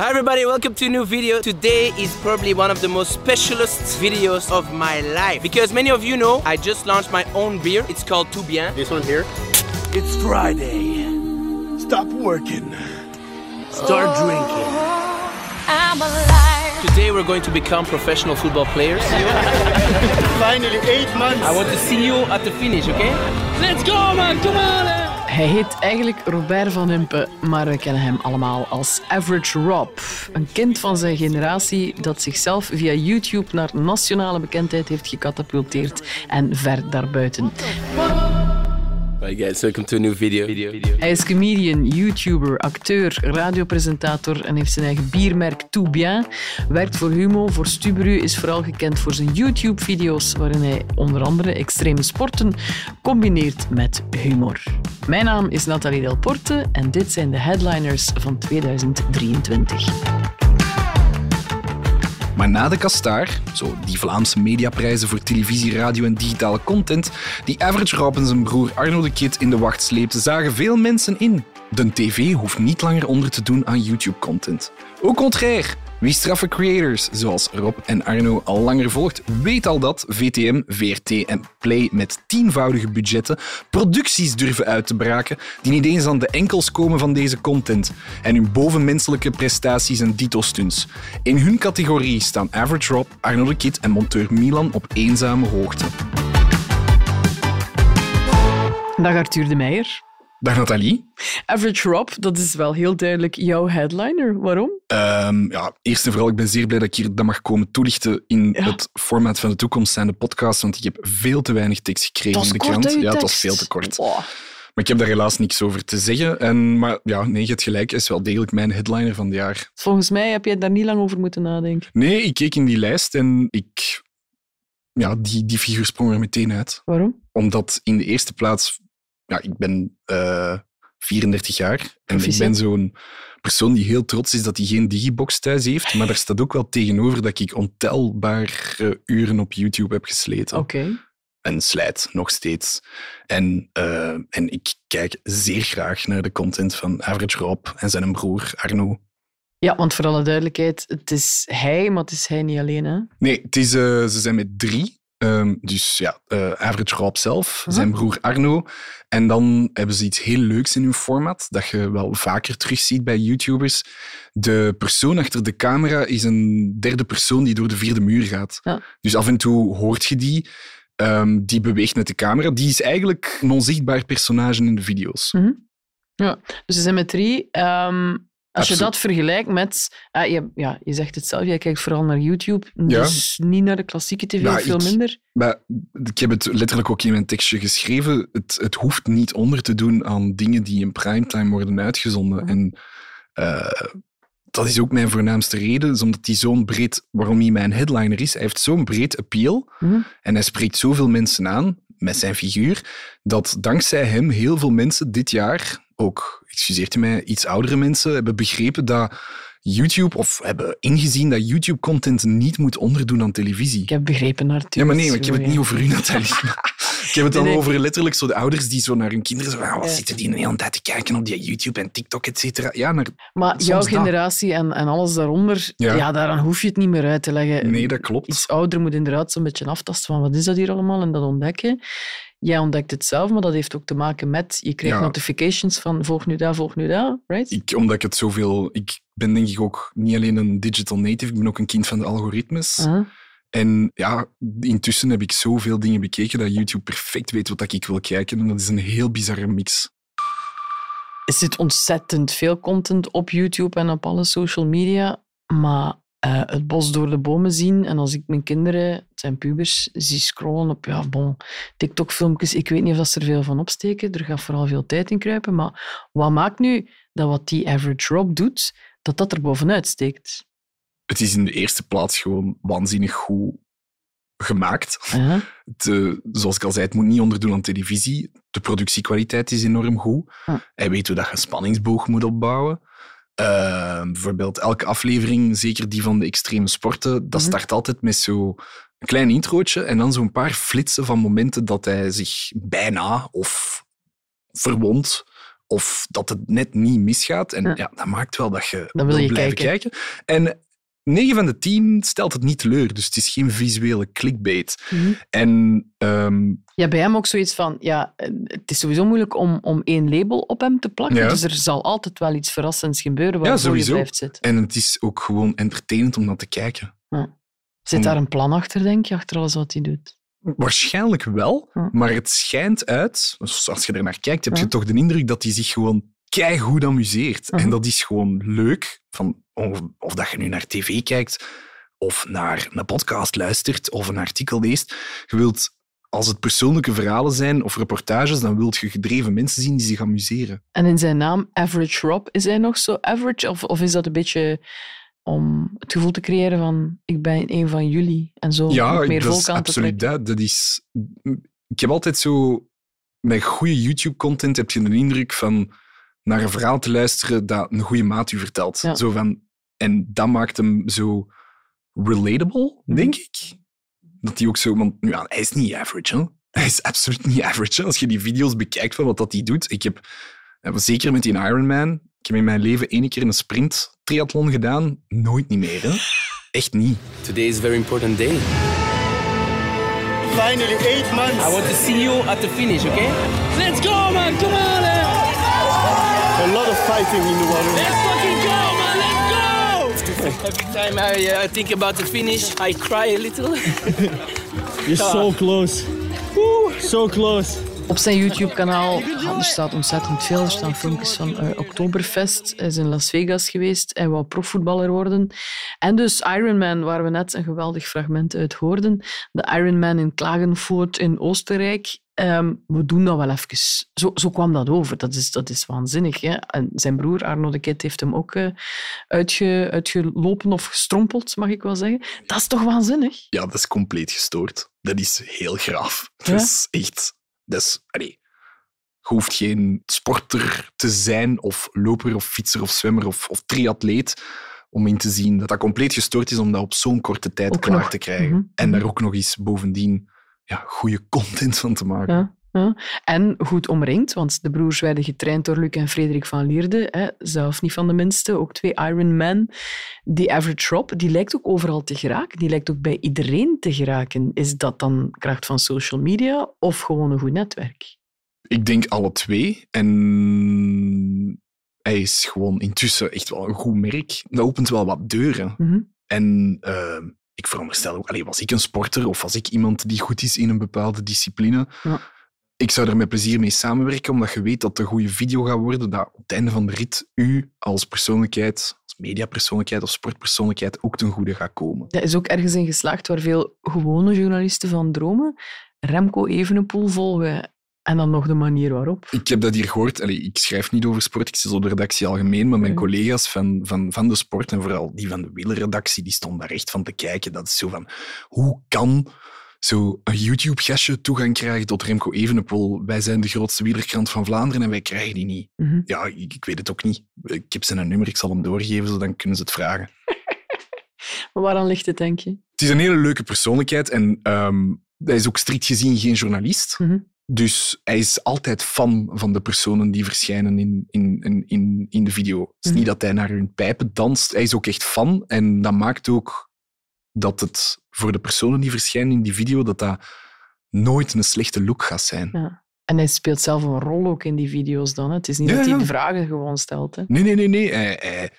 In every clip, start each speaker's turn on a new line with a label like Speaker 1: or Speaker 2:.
Speaker 1: Hi everybody, welcome to a new video. Today is probably one of the most specialist videos of my life because many of you know I just launched my own beer. It's called Tout Bien.
Speaker 2: This one here.
Speaker 3: It's Friday. Stop working. Start oh, drinking.
Speaker 4: I'm alive.
Speaker 1: Today we're going to become professional football players.
Speaker 2: Finally, eight months.
Speaker 1: I want to see you at the finish, okay? Let's go man, come on!
Speaker 5: Hij heet eigenlijk Robert van Impe, maar we kennen hem allemaal als Average Rob. Een kind van zijn generatie dat zichzelf via YouTube naar nationale bekendheid heeft gecatapulteerd en ver daarbuiten.
Speaker 1: Hi guys, welcome to a new video.
Speaker 5: Hij is comedian, YouTuber, acteur, radiopresentator en heeft zijn eigen biermerk Tout Bien. Werkt voor Humo, voor Stubru, is vooral gekend voor zijn YouTube-video's waarin hij onder andere extreme sporten combineert met humor. Mijn naam is Nathalie Delporte en dit zijn de headliners van 2023.
Speaker 6: Na de Kastaar, zo die Vlaamse mediaprijzen voor televisie, radio en digitale content, die Average Rob en zijn broer Arno de Kid in de wacht sleepte, zagen veel mensen in. De tv hoeft niet langer onder te doen aan YouTube-content. Au contraire, wie straffe creators, zoals Rob en Arno al langer volgt, weet al dat VTM, VRT en Play met tienvoudige budgetten producties durven uit te braken die niet eens aan de enkels komen van deze content en hun bovenmenselijke prestaties en dito-stunts. In hun categorie staan Average Rob, Arno de Kid en monteur Milan op eenzame hoogte.
Speaker 5: Dag Arthur de Meijer.
Speaker 6: Dag Nathalie.
Speaker 5: Average Rob, dat is wel heel duidelijk jouw headliner. Waarom?
Speaker 6: Ehm, ja, eerst en vooral, ik ben zeer blij dat ik hier dat mag komen toelichten in
Speaker 5: Ja.
Speaker 6: het format van de toekomst zijn de podcast, want ik heb veel te weinig tekst gekregen in de
Speaker 5: kort,
Speaker 6: krant. ja, het was veel te kort.
Speaker 5: Wow.
Speaker 6: Maar ik heb daar helaas niks over te zeggen. En, maar ja, nee, je hebt gelijk, is wel degelijk mijn headliner van het jaar.
Speaker 5: Volgens mij heb jij daar niet lang over moeten nadenken.
Speaker 6: Nee, ik keek in die lijst en ik... Ja, die, die figuur sprong er meteen uit.
Speaker 5: Waarom?
Speaker 6: Omdat in de eerste plaats... Ja, ik ben eh 34 jaar. En ik ben zo'n persoon die heel trots is dat hij geen digibox thuis heeft. Maar daar staat ook wel tegenover dat ik ontelbare uren op YouTube heb gesleten.
Speaker 5: Oké.
Speaker 6: En slijt, nog steeds. En, eh, en ik kijk zeer graag naar de content van Average Rob en zijn broer Arno.
Speaker 5: Ja, want voor alle duidelijkheid, het is hij, maar het is hij niet alleen. Hè?
Speaker 6: Nee, het is, eh, ze zijn met drie. Ehm, dus ja, eh, Average Rob zelf,
Speaker 5: Mhm.
Speaker 6: zijn broer Arno. En dan hebben ze iets heel leuks in hun format, dat je wel vaker terugziet bij YouTubers. De persoon achter de camera is een derde persoon die door de vierde muur gaat.
Speaker 5: Ja.
Speaker 6: Dus af en toe hoort je die. ehm, die beweegt met de camera. Die is eigenlijk een onzichtbaar personage in de video's.
Speaker 5: Ja, dus ze zijn met drie. Ehm, als je dat vergelijkt met... ah, je, ja, je zegt het zelf, jij kijkt vooral naar YouTube,
Speaker 6: Ja.
Speaker 5: dus niet naar de klassieke tv, veel
Speaker 6: ik-
Speaker 5: minder.
Speaker 6: Maar ik heb het letterlijk ook in mijn tekstje geschreven. Het, het hoeft niet onder te doen aan dingen die in primetime worden uitgezonden. En eh, dat is ook mijn voornaamste reden, is omdat hij zo'n breed, waarom hij mijn headliner is, hij heeft zo'n breed appeal
Speaker 5: Mhm.
Speaker 6: en hij spreekt zoveel mensen aan met zijn figuur, dat dankzij hem heel veel mensen dit jaar, ook, excuseert u mij, iets oudere mensen, hebben begrepen dat YouTube, of hebben ingezien dat YouTube-content niet moet onderdoen aan televisie.
Speaker 5: Ik heb begrepen, Arthur.
Speaker 6: Ja, maar nee, maar ik heb het niet over u, Nathalie. ik heb het dan
Speaker 5: Nee, nee.
Speaker 6: over letterlijk zo de ouders die zo naar hun kinderen zo "Ah, wat
Speaker 5: Ja.
Speaker 6: zitten die een hele tijd te kijken op die YouTube en TikTok, et cetera. Ja, naar...
Speaker 5: Maar jouw generatie en, en alles daaronder, ja.
Speaker 6: Ja.
Speaker 5: daaraan hoef je het niet meer uit te leggen.
Speaker 6: Nee, dat klopt.
Speaker 5: Iets ouder moet inderdaad zo'n beetje aftasten van wat is dat hier allemaal en dat ontdekken. Jij ontdekt het zelf, maar dat heeft ook te maken met... Je krijgt
Speaker 6: Ja.
Speaker 5: notifications van volg nu dat, volg nu dat, right?
Speaker 6: Ik, omdat ik het zoveel... Ik ben denk ik ook niet alleen een digital native, ik ben ook een kind van de algoritmes. En ja, intussen heb ik zoveel dingen bekeken dat YouTube perfect weet wat ik wil kijken. En dat is een heel bizarre mix.
Speaker 5: Er zit ontzettend veel content op YouTube en op alle social media, maar eh, het bos door de bomen zien en als ik mijn kinderen, het zijn pubers, zie scrollen op ja, bon, TikTok-filmpjes, ik weet niet of dat ze er veel van opsteken, er gaat vooral veel tijd in kruipen, maar wat maakt nu dat wat die Average Rob doet, dat dat er bovenuit steekt?
Speaker 6: Het is in de eerste plaats gewoon waanzinnig goed gemaakt. Eh, zoals ik al zei, het moet niet onderdoen aan televisie. De productiekwaliteit is enorm goed.
Speaker 5: Hm.
Speaker 6: Hij weet hoe dat je een spanningsboog moet opbouwen. Eh, bijvoorbeeld elke aflevering, zeker die van de extreme sporten, dat
Speaker 5: Mhm.
Speaker 6: start altijd met zo'n klein introotje en dan zo'n paar flitsen van momenten dat hij zich bijna of verwondt of dat het net niet misgaat. En
Speaker 5: Ja.
Speaker 6: ja, dat maakt wel dat je
Speaker 5: Dan wil je
Speaker 6: blijven
Speaker 5: kijken.
Speaker 6: kijken. En 9 van de 10 stelt het niet teleur, dus het is geen visuele clickbait.
Speaker 5: Mhm.
Speaker 6: En ehm,
Speaker 5: Ja, bij hem ook zoiets van, ja, het is sowieso moeilijk om, om één label op hem te plakken.
Speaker 6: Ja.
Speaker 5: Dus er zal altijd wel iets verrassends gebeuren waarvoor je
Speaker 6: sowieso.
Speaker 5: blijft zitten.
Speaker 6: En het is ook gewoon entertainend om naar te kijken.
Speaker 5: Zit
Speaker 6: Om-
Speaker 5: daar een plan achter, denk je, achter alles wat hij doet?
Speaker 6: Waarschijnlijk wel,
Speaker 5: Ja.
Speaker 6: maar het schijnt uit, dus als je er naar kijkt, heb je
Speaker 5: Ja.
Speaker 6: toch de indruk dat hij zich gewoon keigoed amuseert.
Speaker 5: Mhm.
Speaker 6: En dat is gewoon leuk, van, of, of dat je nu naar tv kijkt, of naar een podcast luistert, of een artikel leest. Je wilt, als het persoonlijke verhalen zijn of reportages, dan wilt je gedreven mensen zien die zich amuseren.
Speaker 5: En in zijn naam, Average Rob, is hij nog zo average? Of, of is dat een beetje om het gevoel te creëren van ik ben een van jullie en zo
Speaker 6: Ja,
Speaker 5: meer
Speaker 6: dat
Speaker 5: volk
Speaker 6: is
Speaker 5: aan te
Speaker 6: absoluut dat. Dat is... Ik heb altijd zo... Met goede YouTube-content heb je de indruk van naar een verhaal te luisteren dat een goede maat u vertelt.
Speaker 5: Ja.
Speaker 6: Zo van, en dat maakt hem zo relatable,
Speaker 5: Mhm.
Speaker 6: denk ik. Dat hij ook zo... Want ja, hij is niet average, hè. Hij is absoluut niet average. hè. Als je die video's bekijkt van wat dat hij doet. Ik heb, zeker met die Ironman, ik heb in mijn leven één keer een sprint triathlon gedaan. Nooit niet meer, hè. Echt niet.
Speaker 1: Today is a very important day.
Speaker 2: Finally, eight months.
Speaker 1: I want to see you at the finish, okay? Let's go, man! Come on! eh.
Speaker 2: A lot of fighting in the water.
Speaker 1: Let's fucking go, man! Let's go! Every time I, uh, think about the finish, I cry a little.
Speaker 2: You're so close. Woo, So close.
Speaker 5: Op zijn YouTube-kanaal, er staat ontzettend veel. Er staan filmpjes van eh, Oktoberfest. Hij is in Las Vegas geweest. Hij wou profvoetballer worden. En dus Ironman, waar we net een geweldig fragment uit hoorden. De Ironman in Klagenfurt in Oostenrijk. Ehm, we doen dat wel even. Zo, zo kwam dat over. Dat is, dat is waanzinnig. Hè? En zijn broer Arno de Kid heeft hem ook eh, uitge, uitgelopen of gestrompeld, mag ik wel zeggen. Dat is toch waanzinnig?
Speaker 6: Ja, dat is compleet gestoord. Dat is heel graaf.
Speaker 5: Ja?
Speaker 6: Dat is echt... Is, allee, je hoeft geen sporter te zijn, of loper, of fietser, of zwemmer, of, of triatleet, om in te zien dat dat compleet gestoord is om dat op zo'n korte tijd
Speaker 5: Ook
Speaker 6: klaar
Speaker 5: nog.
Speaker 6: te krijgen.
Speaker 5: Mhm,
Speaker 6: En daar ook nog eens bovendien ja, goede content van te maken.
Speaker 5: Ja, ja. En goed omringd, want de broers werden getraind door Luc en Frederik van Lierde. Hè, zelf niet van de minste, ook twee Ironman. Die Average Rob, die lijkt ook overal te geraken. Die lijkt ook bij iedereen te geraken. Is dat dan kracht van social media of gewoon een goed netwerk?
Speaker 6: Ik denk alle twee. En hij is gewoon intussen echt wel een goed merk. Dat opent wel wat deuren.
Speaker 5: Mhm.
Speaker 6: En eh, ik veronderstel ook, allee, was ik een sporter of was ik iemand die goed is in een bepaalde discipline,
Speaker 5: Ja.
Speaker 6: Ik zou er met plezier mee samenwerken, omdat je weet dat het een goede video gaat worden, dat op het einde van de rit u als persoonlijkheid, als mediapersoonlijkheid of sportpersoonlijkheid ook ten goede gaat komen.
Speaker 5: Dat is ook ergens in geslaagd waar veel gewone journalisten van dromen. Remco Evenepoel volgen en dan nog de manier waarop.
Speaker 6: Ik heb dat hier gehoord. Allee, ik schrijf niet over sport, ik zit op de redactie algemeen, maar mijn collega's van, van, van de sport en vooral die van de wielerredactie, die stonden daar echt van te kijken. Dat is zo van, hoe kan zo een YouTube-gastje toegang krijgen tot Remco Evenepoel? Wij zijn de grootste wielerkrant van Vlaanderen en wij krijgen die niet.
Speaker 5: Mhm.
Speaker 6: Ja, ik, ik weet het ook niet. Ik heb zijn nummer, ik zal hem doorgeven, zodat dan kunnen ze het vragen.
Speaker 5: Maar waaraan ligt het, denk je?
Speaker 6: Het is een hele leuke persoonlijkheid en ehm, hij is ook strikt gezien geen journalist.
Speaker 5: Mhm.
Speaker 6: Dus hij is altijd fan van de personen die verschijnen in, in, in, in, in de video. Het is
Speaker 5: Mhm.
Speaker 6: niet dat hij naar hun pijpen danst. Hij is ook echt fan. En dat maakt ook dat het voor de personen die verschijnen in die video, dat dat nooit een slechte look gaat zijn.
Speaker 5: Ja. En hij speelt zelf een rol ook in die video's dan. Hè? Het is niet
Speaker 6: Ja,
Speaker 5: dat hij de vragen gewoon stelt. Hè?
Speaker 6: Nee, nee, nee. nee. Hij, hij,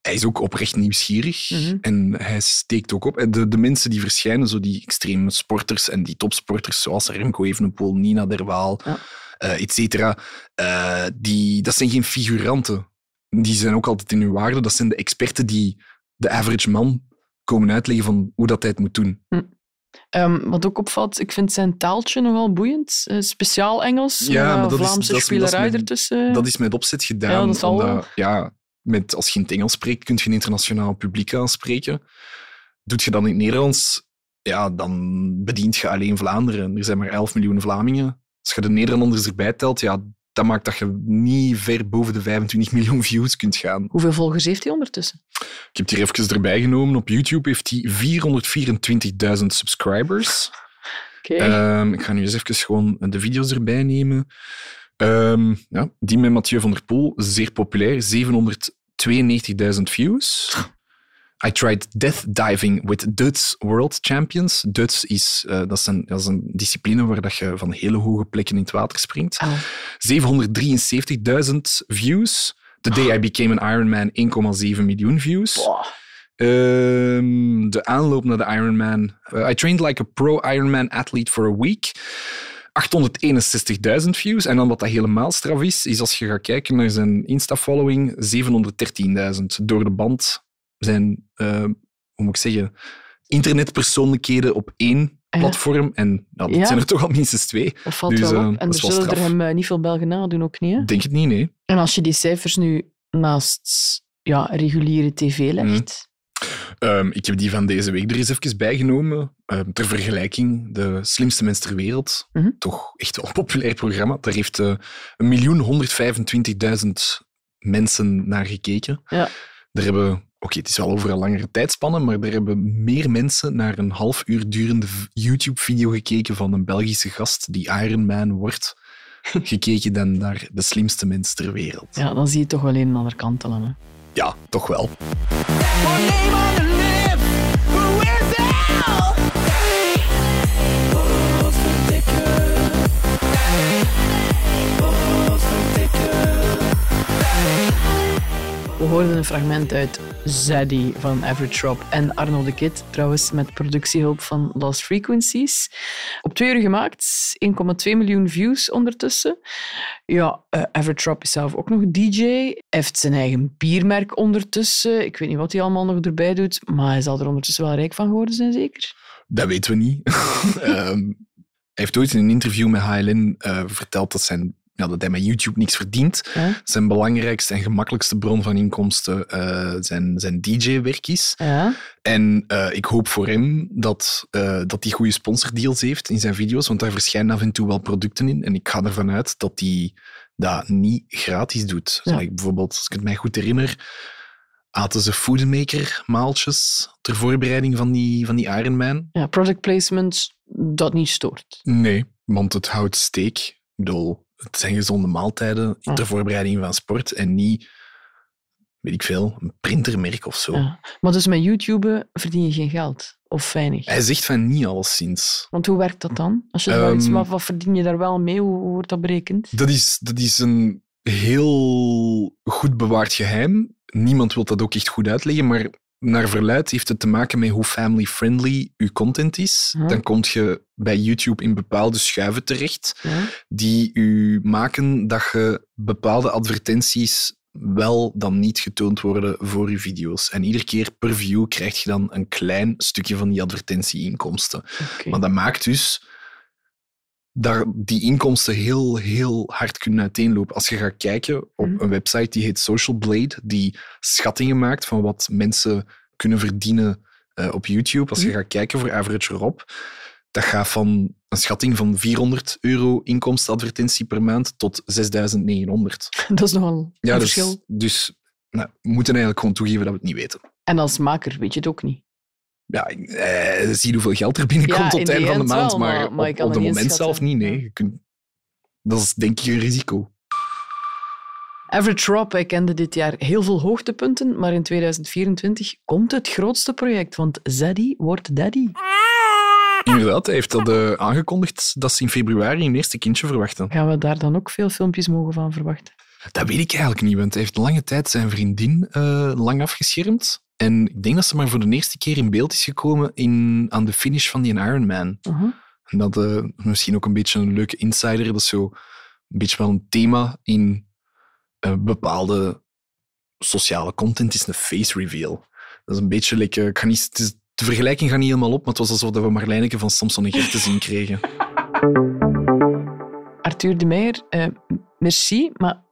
Speaker 6: hij is ook oprecht nieuwsgierig.
Speaker 5: Mhm.
Speaker 6: En hij steekt ook op. De, de mensen die verschijnen, zo die extreme sporters en die topsporters, zoals Remco Evenepoel, Nina Derwaal,
Speaker 5: Ja.
Speaker 6: eh, et cetera, eh, die, dat zijn geen figuranten. Die zijn ook altijd in hun waarde. Dat zijn de experten die de average man komen uitleggen van hoe dat hij het moet doen.
Speaker 5: Ehm, wat ook opvalt, ik vind zijn taaltje nogal boeiend. Eh, speciaal Engels,
Speaker 6: Ja,
Speaker 5: met
Speaker 6: maar dat
Speaker 5: Vlaamse
Speaker 6: is- dat is
Speaker 5: ertussen.
Speaker 6: Dat is met opzet gedaan.
Speaker 5: Ja, dat
Speaker 6: omdat, ja, met, als je in het Engels spreekt, kun je een internationaal publiek aanspreken. Doet je dan in het Nederlands, ja, dan bedient je alleen Vlaanderen. Er zijn maar 11 miljoen Vlamingen. Als je de Nederlanders erbij telt, ja, dat maakt dat je niet ver boven de 25 miljoen views kunt gaan.
Speaker 5: Hoeveel volgers heeft hij ondertussen?
Speaker 6: Ik heb het hier even erbij genomen. Op YouTube heeft hij 424.000 subscribers.
Speaker 5: Oké.
Speaker 6: Ehm, ik ga nu eens even gewoon de video's erbij nemen. Ehm, ja, die met Mathieu van der Poel, zeer populair. 792.000 views. I tried death diving with Duits World Champions. Duits is, eh, dat is, een, dat is een discipline waar dat je van hele hoge plekken in het water springt.
Speaker 5: Au.
Speaker 6: 773.000 views. The Day I Became an Ironman, 1,7 miljoen views.
Speaker 5: Boah.
Speaker 6: Ehm, de aanloop naar de Ironman. Eh, I trained like a pro Ironman athlete for a week. 861.000 views. En dan wat dat helemaal straf is, is als je gaat kijken naar zijn Insta-following, 713.000. Door de band zijn, eh, hoe moet ik zeggen, internetpersoonlijkheden op één
Speaker 5: Ja.
Speaker 6: platform. En dat
Speaker 5: Ja.
Speaker 6: zijn er toch al minstens twee.
Speaker 5: Dat valt
Speaker 6: Dus,
Speaker 5: wel
Speaker 6: eh,
Speaker 5: op. En er zullen er hem eh, niet veel Belgen nadoen, ook niet. Hè?
Speaker 6: Denk het niet, nee.
Speaker 5: En als je die cijfers nu naast ja, reguliere tv legt...
Speaker 6: Ehm, ik heb die van deze week er eens even bijgenomen. Ehm, ter vergelijking, de slimste mens ter wereld.
Speaker 5: Mhm.
Speaker 6: Toch echt wel een populair programma. Daar heeft eh 1.125.000 mensen naar gekeken.
Speaker 5: Ja.
Speaker 6: Daar hebben, oké, het is wel over een langere tijdspanne, maar daar hebben meer mensen naar een half uur durende YouTube-video gekeken van een Belgische gast die Ironman wordt, gekeken dan naar de slimste mens ter wereld.
Speaker 5: Ja, dan zie je toch wel een en ander kantelen. Hè?
Speaker 6: Ja, toch wel.
Speaker 5: Hoorden een fragment uit Zaddy van Average Rob en Arno de Kid, trouwens met productiehulp van Lost Frequencies. Op twee uur gemaakt, 1,2 miljoen views ondertussen. Ja, eh, Average Rob is zelf ook nog DJ. Heeft zijn eigen biermerk ondertussen. Ik weet niet wat hij allemaal nog erbij doet, maar hij zal er ondertussen wel rijk van geworden zijn, zeker?
Speaker 6: Dat weten we niet. Ehm, hij heeft ooit in een interview met HLN eh, verteld dat, zijn, ja, dat hij met YouTube niks verdient.
Speaker 5: Ja.
Speaker 6: Zijn belangrijkste en gemakkelijkste bron van inkomsten eh, zijn, zijn DJ-werk is.
Speaker 5: Ja,
Speaker 6: En eh, ik hoop voor hem dat, eh, dat hij goede sponsordeals heeft in zijn video's, want daar verschijnen af en toe wel producten in. En ik ga ervan uit dat hij dat niet gratis doet.
Speaker 5: Ja.
Speaker 6: Like bijvoorbeeld, als ik het mij goed herinner, aten ze Foodmaker maaltjes ter voorbereiding van die, van die Ironman.
Speaker 5: ja product placement dat niet stoort.
Speaker 6: Nee, want het houdt steek. Ik bedoel, het zijn gezonde maaltijden ter voorbereiding van sport en niet, weet ik veel, een printermerk of zo.
Speaker 5: Ja. Maar dus met YouTube verdien je geen geld. Of weinig.
Speaker 6: Hij zegt van niet alleszins.
Speaker 5: Want hoe werkt dat dan? Als je iets,
Speaker 6: Ehm,
Speaker 5: wat, wat verdien je daar wel mee? Hoe, hoe wordt dat berekend?
Speaker 6: Dat is, dat is een heel goed bewaard geheim. Niemand wil dat ook echt goed uitleggen, maar naar verluid heeft het te maken met hoe family-friendly uw content is.
Speaker 5: Ja.
Speaker 6: Dan kom je bij YouTube in bepaalde schuiven terecht. Die u maken dat je bepaalde advertenties wel dan niet getoond worden voor uw video's. En iedere keer per view krijg je dan een klein stukje van die advertentieinkomsten.
Speaker 5: Oké.
Speaker 6: Maar dat maakt dus dat die inkomsten heel, heel hard kunnen uiteenlopen. Als je gaat kijken op
Speaker 5: Mhm.
Speaker 6: een website die heet Social Blade, die schattingen maakt van wat mensen kunnen verdienen eh, op YouTube. Als je
Speaker 5: Mhm.
Speaker 6: gaat kijken voor Average Rob, dat gaat van een schatting van 400 euro inkomstenadvertentie per maand tot 6900.
Speaker 5: Dat is nogal
Speaker 6: Ja,
Speaker 5: een
Speaker 6: dus,
Speaker 5: verschil.
Speaker 6: dus nou, we moeten eigenlijk gewoon toegeven dat we het niet weten.
Speaker 5: En als maker weet je het ook niet.
Speaker 6: Ja, eh, zie hoeveel geld er binnenkomt
Speaker 5: Ja,
Speaker 6: op het
Speaker 5: de
Speaker 6: einde van de maand,
Speaker 5: wel,
Speaker 6: maar,
Speaker 5: maar- maar je
Speaker 6: op,
Speaker 5: het
Speaker 6: moment zelf niet. Nee. Je kunt, dat is denk ik een risico.
Speaker 5: Average Rob, kende dit jaar heel veel hoogtepunten, maar in 2024 komt het grootste project, want Zaddy wordt daddy.
Speaker 6: Inderdaad, hij heeft dat eh, aangekondigd dat ze in februari een eerste kindje verwachten.
Speaker 5: Gaan we daar dan ook veel filmpjes mogen van verwachten?
Speaker 6: Dat weet ik eigenlijk niet, want hij heeft lange tijd zijn vriendin eh, lang afgeschermd. En ik denk dat ze maar voor de eerste keer in beeld is gekomen in, aan de finish van die Ironman.
Speaker 5: Uh-huh.
Speaker 6: En dat eh, misschien ook een beetje een leuke insider. Dat is zo een beetje wel een thema in eh, bepaalde sociale content, is een face reveal. Dat is een beetje like, eh, ik ga niet, het is- de vergelijking gaat niet helemaal op, maar het was alsof we Marlijneke van Samson en Gert te zien kregen.
Speaker 5: Arthur de Meijer, merci, maar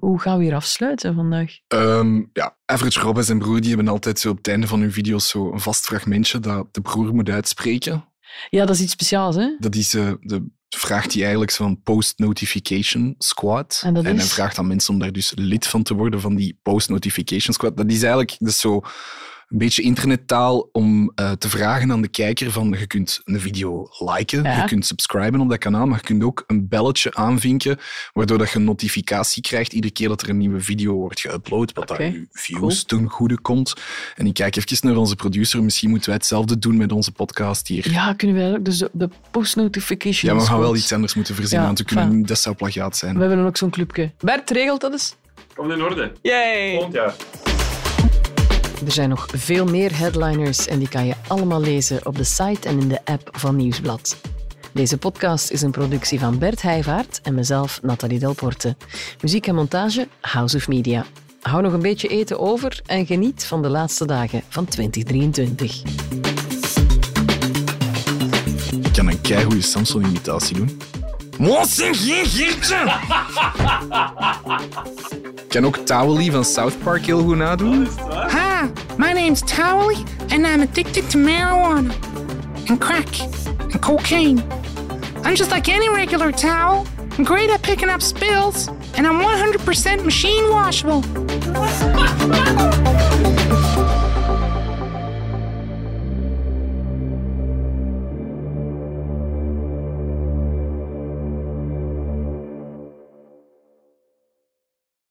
Speaker 5: hoe gaan we hier afsluiten vandaag?
Speaker 6: Ehm, ja, Average Rob en zijn broer die hebben altijd zo op het einde van hun video's zo een vast fragmentje dat de broer moet uitspreken.
Speaker 5: Ja, dat is iets speciaals, hè?
Speaker 6: Dat is eh, de vraag die eigenlijk zo'n post-notification squad.
Speaker 5: En dat
Speaker 6: hij vraagt aan mensen om daar dus lid van te worden van die post-notification squad. Dat is eigenlijk is zo een beetje internettaal om eh, te vragen aan de kijker van je kunt een video liken,
Speaker 5: Ja.
Speaker 6: je kunt subscriben op dat kanaal, maar je kunt ook een belletje aanvinken, waardoor dat je een notificatie krijgt iedere keer dat er een nieuwe video wordt geüpload, wat dat je views ten goede komt. En ik kijk even naar onze producer, misschien moeten wij hetzelfde doen met onze podcast hier.
Speaker 5: Ja, kunnen we ook. Dus de, de post notifications.
Speaker 6: Ja, maar we gaan wel iets anders moeten verzinnen,
Speaker 5: Ja,
Speaker 6: want we kunnen dat zou plagiaat zijn.
Speaker 5: We hebben ook zo'n clubje. Bert, regelt dat eens?
Speaker 7: Komt in orde.
Speaker 5: Yay!
Speaker 7: Volgend jaar.
Speaker 5: Er zijn nog veel meer headliners en die kan je allemaal lezen op de site en in de app van Nieuwsblad. Deze podcast is een productie van Bert Heijvaart en mezelf, Nathalie Delporte. Muziek en montage, House of Media. Hou nog een beetje eten over en geniet van de laatste dagen van 2023.
Speaker 6: Ik kan een keigoede Samson-imitatie doen. Zeg je, Geertje? Ik kan ook Towley van South Park heel goed nadoen.
Speaker 8: Name's Towley, and I'm addicted to marijuana and crack and cocaine. I'm just like any regular towel. I'm great at picking up spills, and I'm 100% machine washable.